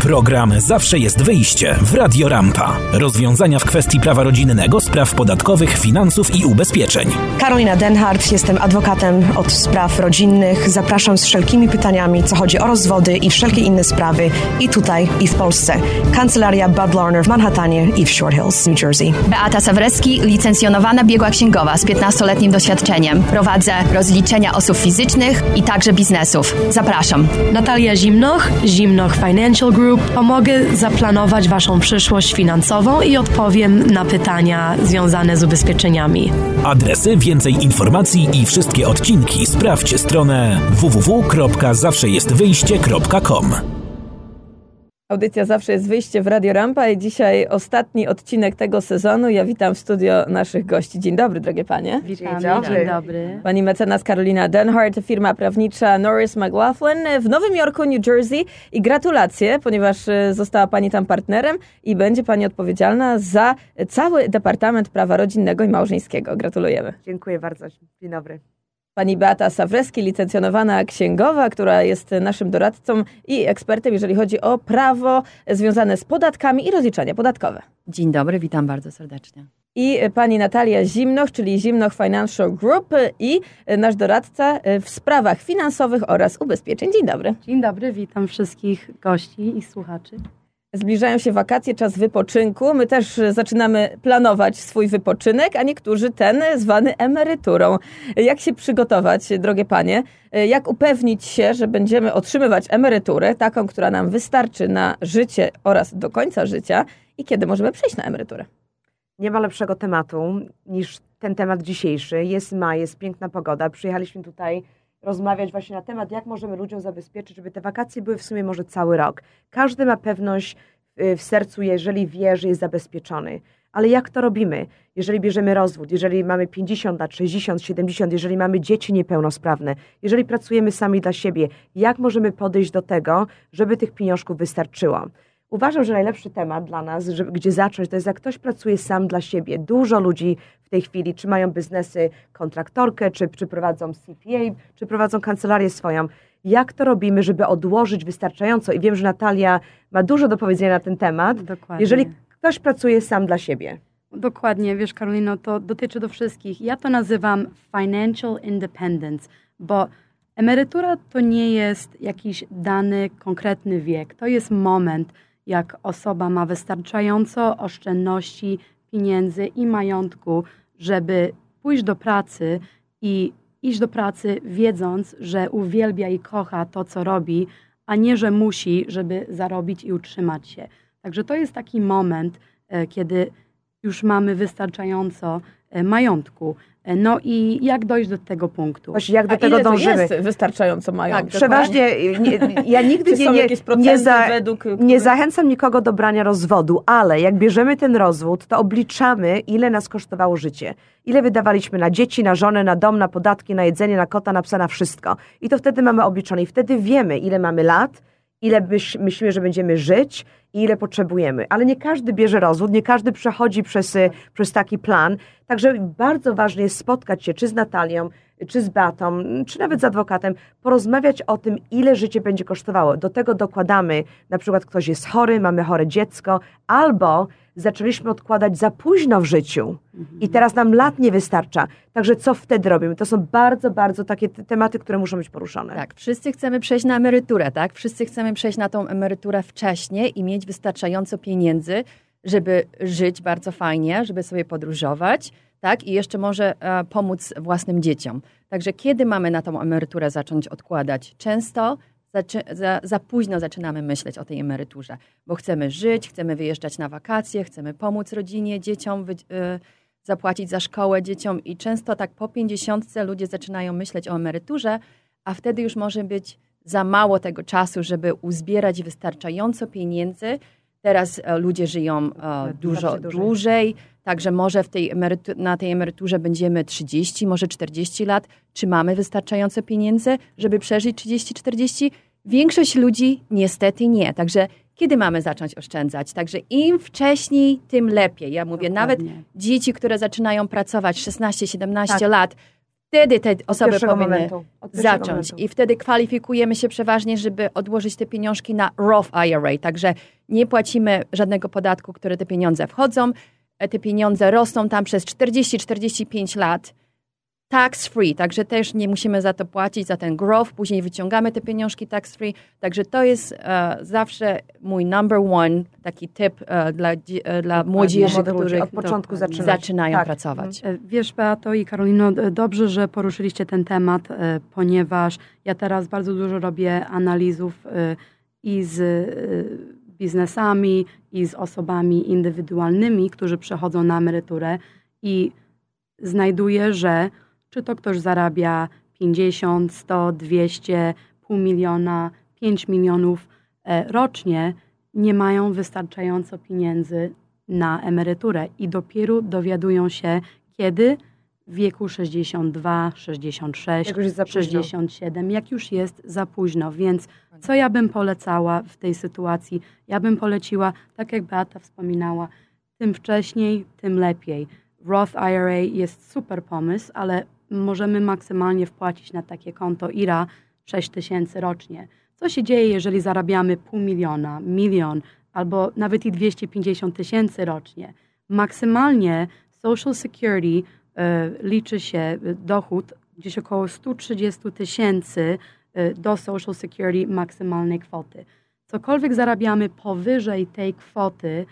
Program Zawsze jest wyjście w Radio Rampa. Rozwiązania w kwestii prawa rodzinnego, spraw podatkowych, finansów i ubezpieczeń. Karolina Denhardt, jestem adwokatem od spraw rodzinnych. Zapraszam z wszelkimi pytaniami, co chodzi o rozwody i wszelkie inne sprawy i tutaj, i w Polsce. Kancelaria Bud Larner w Manhattanie i w Short Hills, New Jersey. Beata Sawrecki, licencjonowana biegła księgowa z 15-letnim doświadczeniem. Prowadzę rozliczenia osób fizycznych i także biznesów. Zapraszam. Natalia Zimnoch, Zimnoch Financial Group. Pomogę zaplanować Waszą przyszłość finansową i odpowiem na pytania związane z ubezpieczeniami. Adresy, więcej informacji i wszystkie odcinki sprawdź stronę www.zawszejestwyjście.com. Audycja zawsze jest wyjście w Radio Rampa i dzisiaj ostatni odcinek tego sezonu. Ja witam w studio naszych gości. Dzień dobry, drogie panie. Witam, dzień dobry. Dzień dobry. Pani mecenas Karolina Denhardt, firma prawnicza Norris McLaughlin w Nowym Jorku, New Jersey i gratulacje, ponieważ e, została pani tam partnerem i będzie pani odpowiedzialna za cały Departament Prawa Rodzinnego i Małżeńskiego. Gratulujemy. Dziękuję bardzo. Dzień dobry pani Beata Sawreski, licencjonowana księgowa, która jest naszym doradcą i ekspertem, jeżeli chodzi o prawo związane z podatkami i rozliczenia podatkowe. Dzień dobry, witam bardzo serdecznie. I pani Natalia Zimnoch, czyli Zimnoch Financial Group i nasz doradca w sprawach finansowych oraz ubezpieczeń. Dzień dobry. Dzień dobry, witam wszystkich gości i słuchaczy. Zbliżają się wakacje, czas wypoczynku. My też zaczynamy planować swój wypoczynek, a niektórzy ten zwany emeryturą. Jak się przygotować, drogie panie? Jak upewnić się, że będziemy otrzymywać emeryturę, taką, która nam wystarczy na życie oraz do końca życia i kiedy możemy przejść na emeryturę? Nie ma lepszego tematu niż ten temat dzisiejszy. Jest maj, jest piękna pogoda. Przyjechaliśmy tutaj rozmawiać właśnie na temat, jak możemy ludziom zabezpieczyć, żeby te wakacje były w sumie może cały rok. Każdy ma pewność y, w sercu, jeżeli wie, że jest zabezpieczony. Ale jak to robimy? Jeżeli bierzemy rozwód, jeżeli mamy 50 lat, 60, 70, jeżeli mamy dzieci niepełnosprawne, jeżeli pracujemy sami dla siebie, jak możemy podejść do tego, żeby tych pieniążków wystarczyło? Uważam, że najlepszy temat dla nas, żeby, gdzie zacząć, to jest jak ktoś pracuje sam dla siebie. Dużo ludzi w tej chwili, czy mają biznesy kontraktorkę, czy, czy prowadzą CPA, czy prowadzą kancelarię swoją. Jak to robimy, żeby odłożyć wystarczająco? I wiem, że Natalia ma dużo do powiedzenia na ten temat. Dokładnie. Jeżeli ktoś pracuje sam dla siebie. Dokładnie, wiesz Karolino, to dotyczy do wszystkich. Ja to nazywam financial independence, bo emerytura to nie jest jakiś dany, konkretny wiek. To jest moment, jak osoba ma wystarczająco oszczędności, pieniędzy i majątku, żeby pójść do pracy i iść do pracy wiedząc, że uwielbia i kocha to, co robi, a nie, że musi, żeby zarobić i utrzymać się. Także to jest taki moment, e, kiedy już mamy wystarczająco majątku. E, no i jak dojść do tego punktu? Właśnie jak do A tego ile dążymy? To jest wystarczająco majątku? Tak, przeważnie nie, ja nigdy nie, nie, nie, za, według, nie zachęcam nikogo do brania rozwodu, ale jak bierzemy ten rozwód, to obliczamy, ile nas kosztowało życie. Ile wydawaliśmy na dzieci, na żonę, na dom, na podatki, na jedzenie, na kota, na psa, na wszystko. I to wtedy mamy obliczone. I wtedy wiemy, ile mamy lat, ile myślimy, że będziemy żyć i ile potrzebujemy. Ale nie każdy bierze rozwód, nie każdy przechodzi przez, y, przez taki plan. Także bardzo ważne jest spotkać się czy z Natalią, czy z Batą, czy nawet z adwokatem, porozmawiać o tym, ile życie będzie kosztowało. Do tego dokładamy, na przykład ktoś jest chory, mamy chore dziecko, albo zaczęliśmy odkładać za późno w życiu i teraz nam lat nie wystarcza. Także co wtedy robimy? To są bardzo, bardzo takie tematy, które muszą być poruszone. Tak, wszyscy chcemy przejść na emeryturę, tak? Wszyscy chcemy przejść na tą emeryturę wcześniej i mieć wystarczająco pieniędzy, żeby żyć bardzo fajnie, żeby sobie podróżować, tak? I jeszcze może e, pomóc własnym dzieciom. Także kiedy mamy na tą emeryturę zacząć odkładać? Często za, za, późno zaczynamy myśleć o tej emeryturze, bo chcemy żyć, chcemy wyjeżdżać na wakacje, chcemy pomóc rodzinie, dzieciom, wy, y, zapłacić za szkołę dzieciom i często tak po pięćdziesiątce ludzie zaczynają myśleć o emeryturze, a wtedy już może być za mało tego czasu, żeby uzbierać wystarczająco pieniędzy. Teraz e, ludzie żyją e, dużo dłużej, także może w tej na tej emeryturze będziemy 30, może 40 lat. Czy mamy wystarczająco pieniędzy, żeby przeżyć 30-40? Większość ludzi niestety nie. Także kiedy mamy zacząć oszczędzać? Także im wcześniej, tym lepiej. Ja mówię, Dokładnie. nawet dzieci, które zaczynają pracować 16-17 tak. lat, wtedy te osoby powinny momentu, zacząć. momentu. I wtedy kwalifikujemy się przeważnie, żeby odłożyć te pieniążki na Roth IRA. Także nie płacimy żadnego podatku, które te pieniądze wchodzą. E, Te pieniądze rosną tam przez 40-45 lat. Tax free, także też nie musimy za to płacić, za ten growth. Później wyciągamy te pieniążki tax free. Także to jest e, zawsze mój number one taki tip e, dla, e, dla młodzieży, młodych ludzi, którzy od początku zaczynać. zaczynają Tak. pracować. Wiesz, Beato i Karolino, dobrze, że poruszyliście ten temat, ponieważ ja teraz bardzo dużo robię analizów i z biznesami, i z osobami indywidualnymi, którzy przechodzą na emeryturę i znajduję, że czy to ktoś zarabia 50, 100, 200, pół miliona, 5 milionów e, rocznie, nie mają wystarczająco pieniędzy na emeryturę i dopiero dowiadują się, kiedy w wieku 62, 66, Jak już jest za późno. 67, jak już jest za późno. Więc co ja bym polecała w tej sytuacji? Ja bym poleciła, tak jak Beata wspominała, tym wcześniej, tym lepiej. Roth IRA jest super pomysł, ale możemy maksymalnie wpłacić na takie konto IRA 6 tysięcy rocznie. Co się dzieje, jeżeli zarabiamy pół miliona, milion albo nawet i 250 tysięcy rocznie? Maksymalnie Social Security e, liczy się e, dochód gdzieś około 130 tysięcy e, do Social Security maksymalnej kwoty. Cokolwiek zarabiamy powyżej tej kwoty,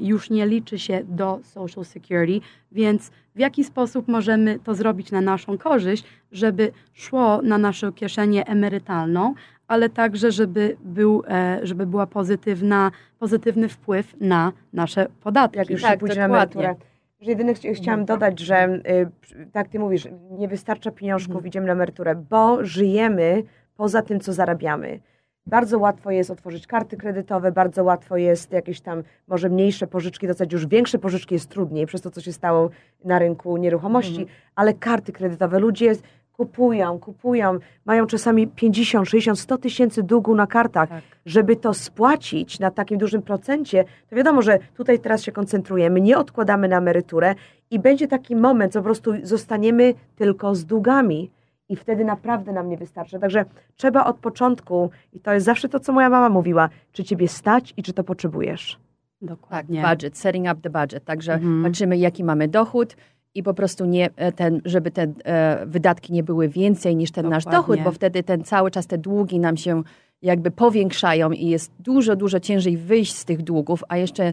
już nie liczy się do Social Security, więc w jaki sposób możemy to zrobić na naszą korzyść, żeby szło na naszą kieszenię emerytalną, ale także, żeby, był, e, żeby była pozytywna, pozytywny wpływ na nasze podatki. jak już Tak, się pójdzie na dokładnie. emeryturę. Że jedyne chci- chciałam dodać, że y, tak ty mówisz, nie wystarcza pieniążków, idziemy na emeryturę, bo żyjemy poza tym, co zarabiamy. Bardzo łatwo jest otworzyć karty kredytowe, bardzo łatwo jest jakieś tam może mniejsze pożyczki dostać, już większe pożyczki jest trudniej przez to, co się stało na rynku nieruchomości, ale karty kredytowe, ludzie kupują, kupują, mają czasami 50, 60, 100 tysięcy długu na kartach, Tak. żeby to spłacić na takim dużym procencie, to wiadomo, że tutaj teraz się koncentrujemy, nie odkładamy na emeryturę i będzie taki moment, że po prostu zostaniemy tylko z długami i wtedy naprawdę nam nie wystarczy. Także trzeba od początku, i to jest zawsze to, co moja mama mówiła, czy ciebie stać i czy to potrzebujesz. Tak, Dokładnie. budget, setting up the budget. Także Mhm. patrzymy, jaki mamy dochód i po prostu nie e, ten, żeby te e, wydatki nie były więcej niż ten nasz Dokładnie. dochód, bo wtedy ten cały czas te długi nam się jakby powiększają i jest dużo, dużo ciężej wyjść z tych długów, a jeszcze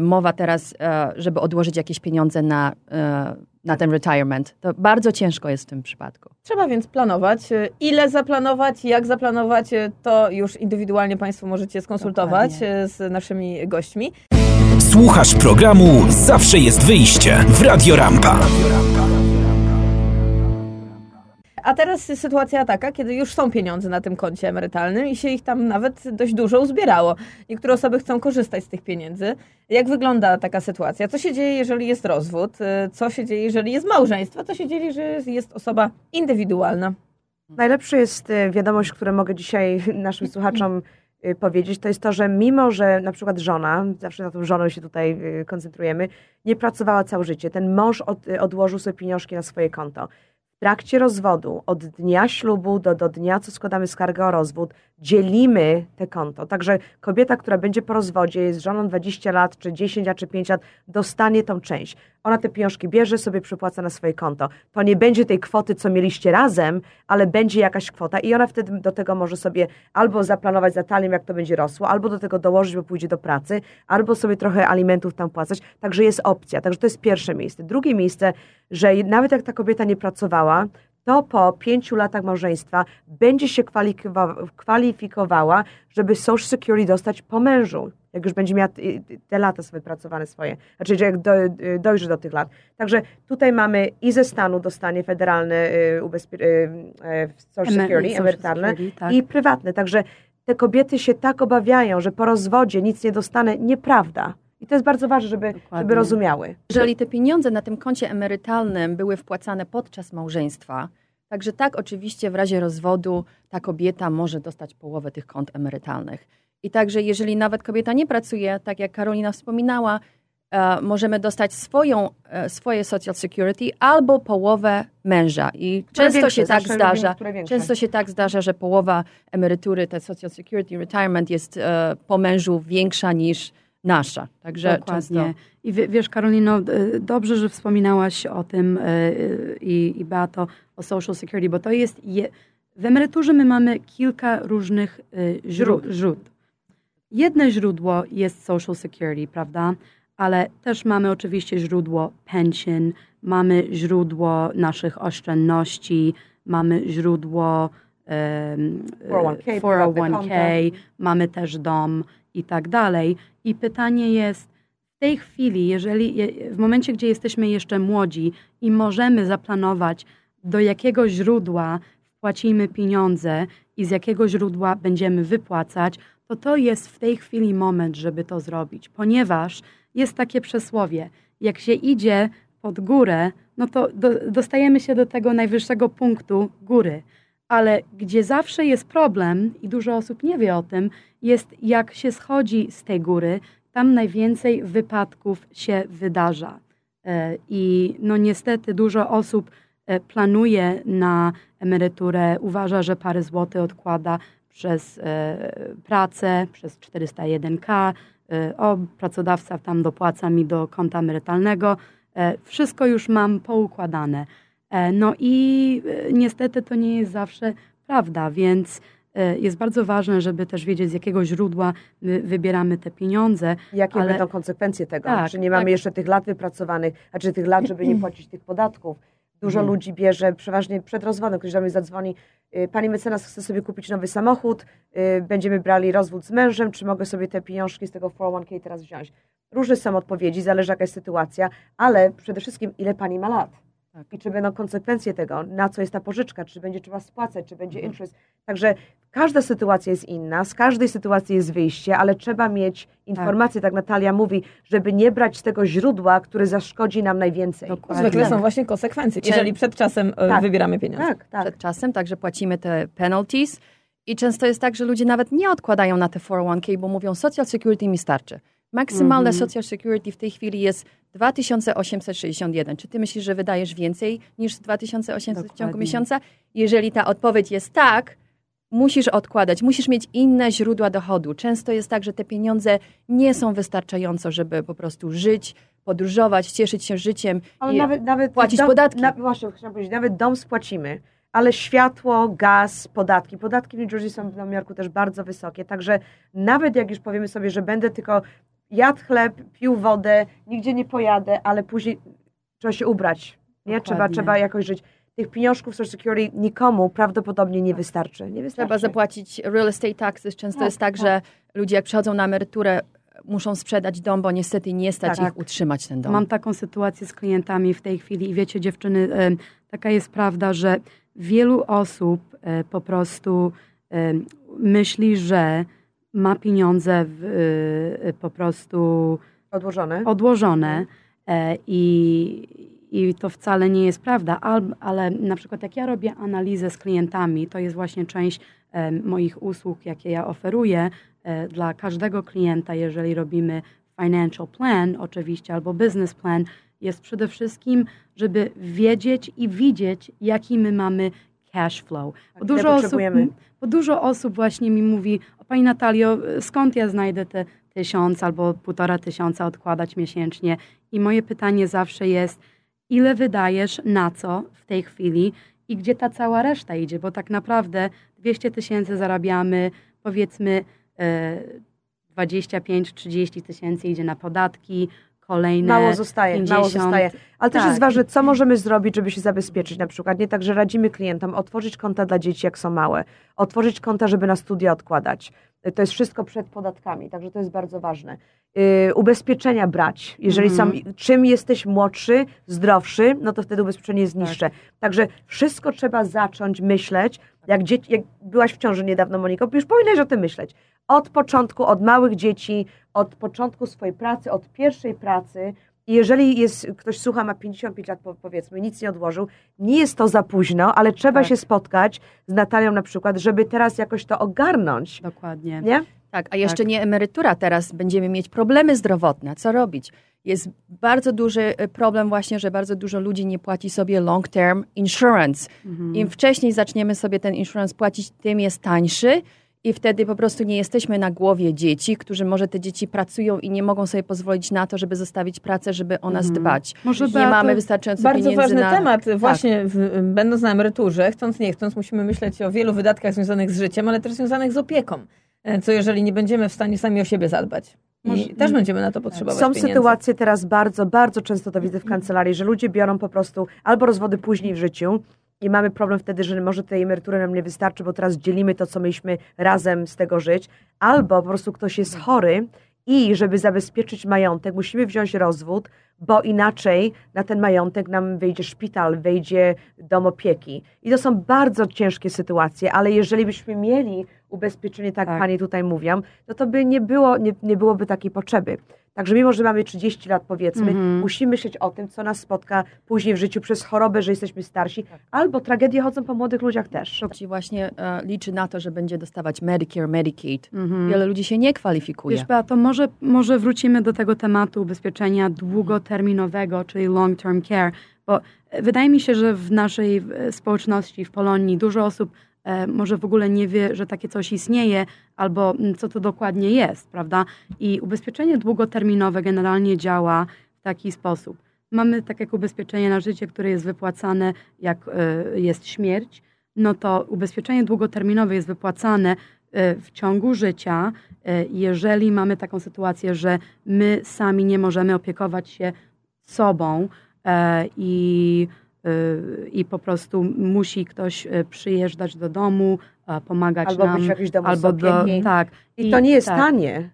mowa teraz, e, żeby odłożyć jakieś pieniądze na, e, na ten retirement. To bardzo ciężko jest w tym przypadku. Trzeba więc planować. Ile zaplanować, jak zaplanować, to już indywidualnie Państwo możecie skonsultować Dokładnie. z naszymi gośćmi. Słuchasz programu Zawsze jest wyjście w Radio Rampa. A teraz sytuacja taka, kiedy już są pieniądze na tym koncie emerytalnym i się ich tam nawet dość dużo uzbierało. Niektóre osoby chcą korzystać z tych pieniędzy. Jak wygląda taka sytuacja? Co się dzieje, jeżeli jest rozwód? Y, Co się dzieje, jeżeli jest małżeństwo? Co się dzieje, że jest osoba indywidualna? Najlepsza jest y, wiadomość, którą mogę dzisiaj naszym słuchaczom y, powiedzieć, to jest to, że mimo, że na przykład żona, zawsze na tą żonę się tutaj koncentrujemy, nie pracowała całe życie, ten mąż od, odłożył sobie pieniążki na swoje konto. Trakcie rozwodu, od dnia ślubu do, do dnia, co składamy skargę o rozwód, dzielimy te konto. Także kobieta, która będzie po rozwodzie, jest żoną 20 lat, czy 10, a czy 5 lat, dostanie tą część. Ona te pieniążki bierze, sobie przypłaca na swoje konto. To nie będzie tej kwoty, co mieliście razem, ale będzie jakaś kwota i ona wtedy do tego może sobie albo zaplanować za talią, jak to będzie rosło, albo do tego dołożyć, bo pójdzie do pracy, albo sobie trochę alimentów tam płacać. Także jest opcja. Także to jest pierwsze miejsce. Drugie miejsce, że nawet jak ta kobieta nie pracowała, to po pięciu latach małżeństwa będzie się kwalifikowa- kwalifikowała, żeby Social Security dostać po mężu, jak już będzie miała te lata sobie pracowane swoje, znaczy jak do, y, dojrzy do tych lat. Także tutaj mamy i ze stanu dostanie federalne y, ubezpie- y, Social Security, emerytalne tak. i prywatne. Także te kobiety się tak obawiają, że po rozwodzie nic nie dostanę. Nieprawda. I to jest bardzo ważne, żeby, żeby rozumiały. Jeżeli te pieniądze na tym koncie emerytalnym były wpłacane podczas małżeństwa, także tak, oczywiście w razie rozwodu ta kobieta może dostać połowę tych kont emerytalnych. I także jeżeli nawet kobieta nie pracuje, tak jak Karolina wspominała, e, możemy dostać swoją, e, swoje Social Security albo połowę męża. I Które często większe? się tak zdarza. Często się tak zdarza, że połowa emerytury, te Social Security, retirement jest e, po mężu większa niż nasza. Także Dokładnie. często I wie- wiesz, Karolino, y, dobrze, że wspominałaś o tym y, i, i Beato, o Social Security, bo to jest. Je, w emeryturze my mamy kilka różnych y, źród, źródł. Jedno źródło jest Social Security, prawda? Ale też mamy oczywiście źródło pension, mamy źródło naszych oszczędności, mamy źródło em, 401k, prywatne 401k, mamy też dom i tak dalej. I pytanie jest, w tej chwili, jeżeli je- w momencie, gdzie jesteśmy jeszcze młodzi i możemy zaplanować, do jakiego źródła wpłacimy pieniądze i z jakiego źródła będziemy wypłacać, to to jest w tej chwili moment, żeby to zrobić, ponieważ jest takie przesłowie, jak się idzie pod górę, no to do, dostajemy się do tego najwyższego punktu góry. Ale gdzie zawsze jest problem, i dużo osób nie wie o tym, jest jak się schodzi z tej góry, tam najwięcej wypadków się wydarza. E, I no niestety dużo osób e, planuje na emeryturę, uważa, że parę złotych odkłada przez e, pracę, przez 401k, e, o pracodawca tam dopłaca mi do konta emerytalnego, wszystko już mam poukładane. E, No i e, niestety to nie jest zawsze prawda, więc e, jest bardzo ważne, żeby też wiedzieć, z jakiego źródła my wybieramy te pieniądze. Jakie ale- będą konsekwencje tego? Tak, Czy nie mamy tak. jeszcze tych lat wypracowanych, a czy tych lat, żeby nie płacić tych podatków? Dużo Mhm. ludzi bierze przeważnie przed rozwodem, ktoś do mnie zadzwoni, y, pani mecenas chce sobie kupić nowy samochód, y, będziemy brali rozwód z mężem, czy mogę sobie te pieniążki z tego 401k teraz wziąć? Różne są odpowiedzi, zależy jaka jest sytuacja, ale przede wszystkim ile pani ma lat? Tak. I czy będą konsekwencje tego, na co jest ta pożyczka, czy będzie trzeba spłacać, czy będzie Mhm. interest. Także każda sytuacja jest inna, z każdej sytuacji jest wyjście, ale trzeba mieć informacje, tak Natalia mówi, żeby nie brać z tego źródła, które zaszkodzi nam najwięcej. Dokładnie. Zwykle Tak. są właśnie konsekwencje, jeżeli przed czasem e, Tak. wybieramy pieniądze. Tak, tak. przed czasem, także płacimy te penalties. I często jest tak, że ludzie nawet nie odkładają na te 401k, bo mówią, Social Security mi starczy. Maksymalne Mhm. Social Security w tej chwili jest 2861. Czy ty myślisz, że wydajesz więcej niż 2800 w ciągu Dokładnie. miesiąca? Jeżeli ta odpowiedź jest tak, musisz odkładać, musisz mieć inne źródła dochodu. Często jest tak, że te pieniądze nie są wystarczająco, żeby po prostu żyć, podróżować, cieszyć się życiem. Ale i nawet, nawet płacić dom, podatki. Na, właśnie, chciałam powiedzieć, nawet dom spłacimy, ale światło, gaz, podatki. Podatki w New Jersey są w Nowym Jorku też bardzo wysokie, także nawet jak już powiemy sobie, że będę tylko jadł chleb, pił wodę, nigdzie nie pojadę, ale później trzeba się ubrać, nie? Trzeba, Dokładnie. trzeba jakoś żyć. Tych pieniążków Social Security nikomu prawdopodobnie nie wystarczy. Nie wystarczy. Trzeba zapłacić real estate taxes. Często Tak, jest tak, tak. że ludzie jak przychodzą na emeryturę, muszą sprzedać dom, bo niestety nie stać Tak. ich utrzymać ten dom. Mam taką sytuację z klientami w tej chwili i wiecie dziewczyny, taka jest prawda, że wielu osób e, po prostu myśli, że ma pieniądze w, e, po prostu Odłożone. odłożone e, i, i to wcale nie jest prawda, Al, ale na przykład jak ja robię analizę z klientami, to jest właśnie część e, moich usług, jakie ja oferuję e, dla każdego klienta, jeżeli robimy financial plan oczywiście albo business plan, jest przede wszystkim, żeby wiedzieć i widzieć, jaki my mamy cash flow. Bo ile dużo, osób, bo dużo osób właśnie mi mówi, o Pani Natalio, skąd ja znajdę te tysiąc albo półtora tysiąca odkładać miesięcznie? I moje pytanie zawsze jest, ile wydajesz na co w tej chwili i gdzie ta cała reszta idzie? Bo tak naprawdę 200 tysięcy zarabiamy, powiedzmy e, 25-30 tysięcy idzie na podatki, kolejne Mało zostaje, 50. mało zostaje. Ale też Tak. jest ważne, co możemy zrobić, żeby się zabezpieczyć. Na przykład nie tak, że radzimy klientom otworzyć konta dla dzieci, jak są małe, otworzyć konta, żeby na studia odkładać. Y, To jest wszystko przed podatkami, także to jest bardzo ważne. Yy, ubezpieczenia brać. Jeżeli Mhm. są, czym jesteś młodszy, zdrowszy, no to wtedy ubezpieczenie jest Tak. niższe. Także wszystko trzeba zacząć myśleć. Jak, dzieci, jak byłaś w ciąży niedawno, Moniko, już powinnaś o tym myśleć. Od początku, od małych dzieci, od początku swojej pracy, od pierwszej pracy. I jeżeli jest, ktoś słucha, ma 55 lat, po- powiedzmy, nic nie odłożył, nie jest to za późno, ale trzeba Tak. się spotkać z Natalią na przykład, żeby teraz jakoś to ogarnąć. Dokładnie. Nie? Tak, a jeszcze nie emerytura teraz, będziemy mieć problemy zdrowotne. Co robić? jest bardzo duży e, problem właśnie, że bardzo dużo ludzi nie płaci sobie long term insurance. Im wcześniej zaczniemy sobie ten insurance płacić, tym jest tańszy i wtedy po prostu nie jesteśmy na głowie dzieci, którzy może te dzieci pracują i nie mogą sobie pozwolić na to, żeby zostawić pracę, żeby o nas dbać. Może nie Beato, mamy wystarczająco Bardzo pieniędzy ważny na... temat. Tak. Właśnie w, będąc na emeryturze, chcąc nie chcąc, musimy myśleć o wielu wydatkach związanych z życiem, ale też związanych z opieką. E, Co jeżeli nie będziemy w stanie sami o siebie zadbać? I Może- też będziemy na to potrzebować Są pieniędzy. sytuacje teraz bardzo, bardzo często to widzę w kancelarii, że ludzie biorą po prostu albo rozwody później w życiu i mamy problem wtedy, że może tej emerytury nam nie wystarczy, bo teraz dzielimy to, co mieliśmy razem z tego żyć, albo po prostu ktoś jest chory i żeby zabezpieczyć majątek, musimy wziąć rozwód, bo inaczej na ten majątek nam wyjdzie szpital, wyjdzie dom opieki. I to są bardzo ciężkie sytuacje, ale jeżeli byśmy mieli ubezpieczenie, tak, Tak. panie tutaj mówią, no to by nie, było, nie, nie byłoby takiej potrzeby. Także mimo, że mamy 30 lat powiedzmy, Mhm. musimy myśleć o tym, co nas spotka później w życiu przez chorobę, że jesteśmy starsi, albo tragedie chodzą po młodych ludziach też. Ci właśnie e, liczy na to, że będzie dostawać Medicare, Medicaid. Mhm. Wiele ludzi się nie kwalifikuje. Wiesz, Beato, może, może wrócimy do tego tematu ubezpieczenia długoterminowego, czyli long term care, bo e, wydaje mi się, że w naszej e, społeczności, w Polonii, dużo osób może w ogóle nie wie, że takie coś istnieje, albo mm, co to dokładnie jest, prawda? I ubezpieczenie długoterminowe generalnie działa w taki sposób. Mamy tak jak ubezpieczenie na życie, które jest wypłacane, jak e, jest śmierć, no to ubezpieczenie długoterminowe jest wypłacane e, w ciągu życia, e, jeżeli mamy taką sytuację, że my sami nie możemy opiekować się sobą e, i, e, i po prostu musi ktoś e, przyjeżdżać do domu, pomagać Albo nam. być w jakimś domu albo do, tak. I, to nie jest tak, tanie.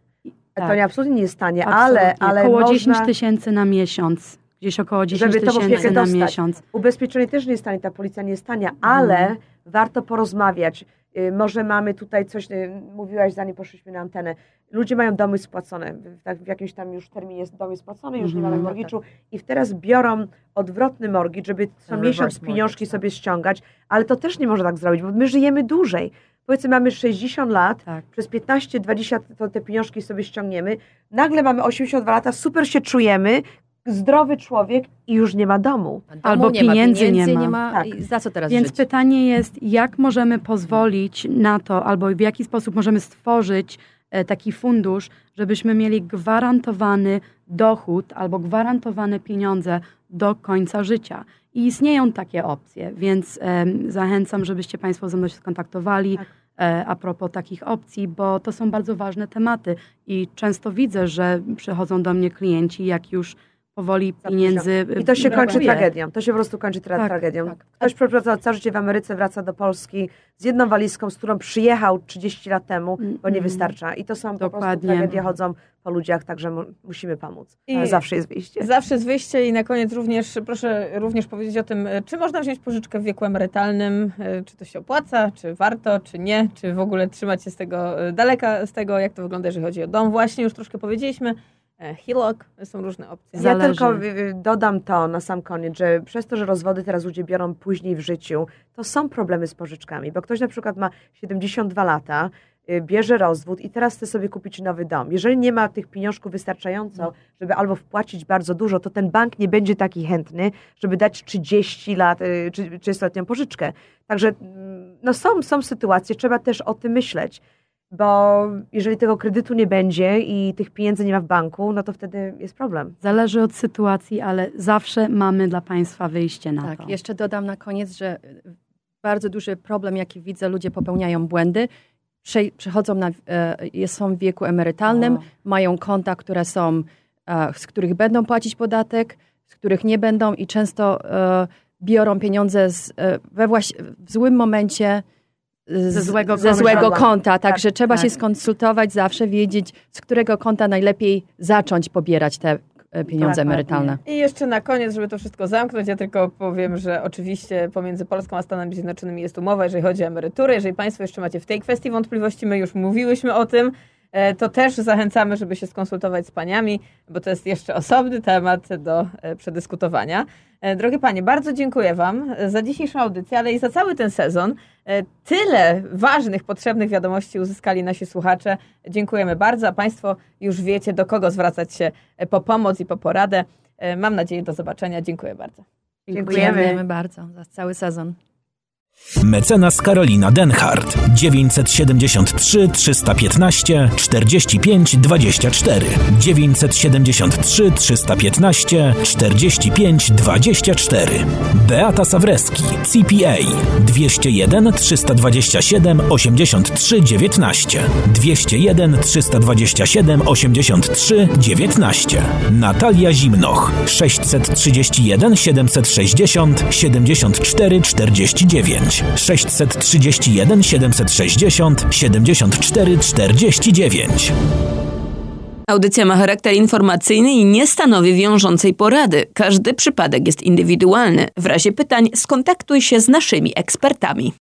tak. To nie, absolutnie nie jest tanie, ale, Absolutnie. ale około można... 10 tysięcy na miesiąc. Gdzieś około 10 Żeby tą opiekę tysięcy na dostać. miesiąc. Ubezpieczenie też nie jest tanie, ta policja nie jest tania, ale warto porozmawiać. Y, Może mamy tutaj coś, y, mówiłaś zanim poszliśmy na antenę, ludzie mają domy spłacone, w, tak, w jakimś tam już terminie jest dom jest spłacony, już nie Mhm. mamy morgiczu i teraz biorą odwrotny mortgage, żeby co miesiąc pieniążki tak. sobie ściągać, ale to też nie można tak zrobić, bo my żyjemy dłużej. Powiedzmy mamy 60 lat, Tak. przez 15-20 to te pieniążki sobie ściągniemy, nagle mamy 82 lata, super się czujemy, zdrowy człowiek i już nie ma domu. Domu Albo nie ma pieniędzy nie pieniędzy, ma. nie ma. Tak. Za co teraz Więc żyć? pytanie jest, jak możemy pozwolić na to, albo w jaki sposób możemy stworzyć e, taki fundusz, żebyśmy mieli gwarantowany dochód albo gwarantowane pieniądze do końca życia. I istnieją takie opcje, więc zachęcam, żebyście Państwo ze mną się skontaktowali Tak. e, a propos takich opcji, bo to są bardzo ważne tematy i często widzę, że przychodzą do mnie klienci, jak już powoli pieniędzy I to się kończy brakuje. tragedią. To się po prostu kończy tra- Tak, tragedią. tak. Ktoś przepracowała całe życie w Ameryce, wraca do Polski z jedną walizką, z którą przyjechał 30 lat temu, bo nie Mm, wystarcza. I to są po prostu Dokładnie. tragedie chodzą po ludziach, także mu, musimy pomóc. I- zawsze jest wyjście. Zawsze jest wyjście i na koniec również proszę również powiedzieć o tym, e, czy można wziąć pożyczkę w wieku emerytalnym, e, czy to się opłaca, czy warto, czy nie, czy w ogóle trzymać się z tego daleka z tego, jak to wygląda, jeżeli chodzi o dom. Właśnie już troszkę powiedzieliśmy, HELOC, są różne opcje. Ja Zależy. tylko y, y, dodam to na sam koniec, że przez to, że rozwody teraz ludzie biorą później w życiu, to są problemy z pożyczkami, bo ktoś na przykład ma 72 lata, y, bierze rozwód i teraz chce sobie kupić nowy dom. Jeżeli nie ma tych pieniążków wystarczająco, żeby albo wpłacić bardzo dużo, to ten bank nie będzie taki chętny, żeby dać 30 lat, y, czy 30-letnią pożyczkę. Także mm, no są, są sytuacje, trzeba też o tym myśleć. Bo jeżeli tego kredytu nie będzie i tych pieniędzy nie ma w banku, no to wtedy jest problem. Zależy od sytuacji, ale zawsze mamy dla Państwa wyjście na Tak, to. jeszcze dodam na koniec, że bardzo duży problem, jaki widzę, ludzie popełniają błędy. Prze- Przechodzą na, e, są w wieku emerytalnym, O. mają konta, które są, e, z których będą płacić podatek, z których nie będą i często e, biorą pieniądze z, we właś- w złym momencie Ze złego ze konta. złego konta. Także trzeba tak. się skonsultować zawsze, wiedzieć, z którego konta najlepiej zacząć pobierać te e, pieniądze Dokładnie. emerytalne. I jeszcze na koniec, żeby to wszystko zamknąć, ja tylko powiem, że oczywiście pomiędzy Polską a Stanami Zjednoczonymi jest umowa, jeżeli chodzi o emeryturę. Jeżeli Państwo jeszcze macie w tej kwestii wątpliwości, my już mówiłyśmy o tym. E, to też zachęcamy, żeby się skonsultować z paniami, bo to jest jeszcze osobny temat do e, przedyskutowania. E, drogie panie, bardzo dziękuję wam za dzisiejszą audycję, ale i za cały ten sezon. Tyle ważnych, potrzebnych wiadomości uzyskali nasi słuchacze. Dziękujemy bardzo, a państwo już wiecie, do kogo zwracać się po pomoc i po poradę. Mam nadzieję do zobaczenia. Dziękuję bardzo. Dziękujemy, Dziękujemy bardzo za cały sezon. Mecenas Karolina Denhardt. 973 315 45 24 973 315 45 24 Beata Sawreski CPA 201 327 83 19 201 327 83 19 Natalia Zimnoch. 631 760 74 49 631 760 74 49. Audycja ma charakter informacyjny i nie stanowi wiążącej porady. Każdy przypadek jest indywidualny. W razie pytań skontaktuj się z naszymi ekspertami.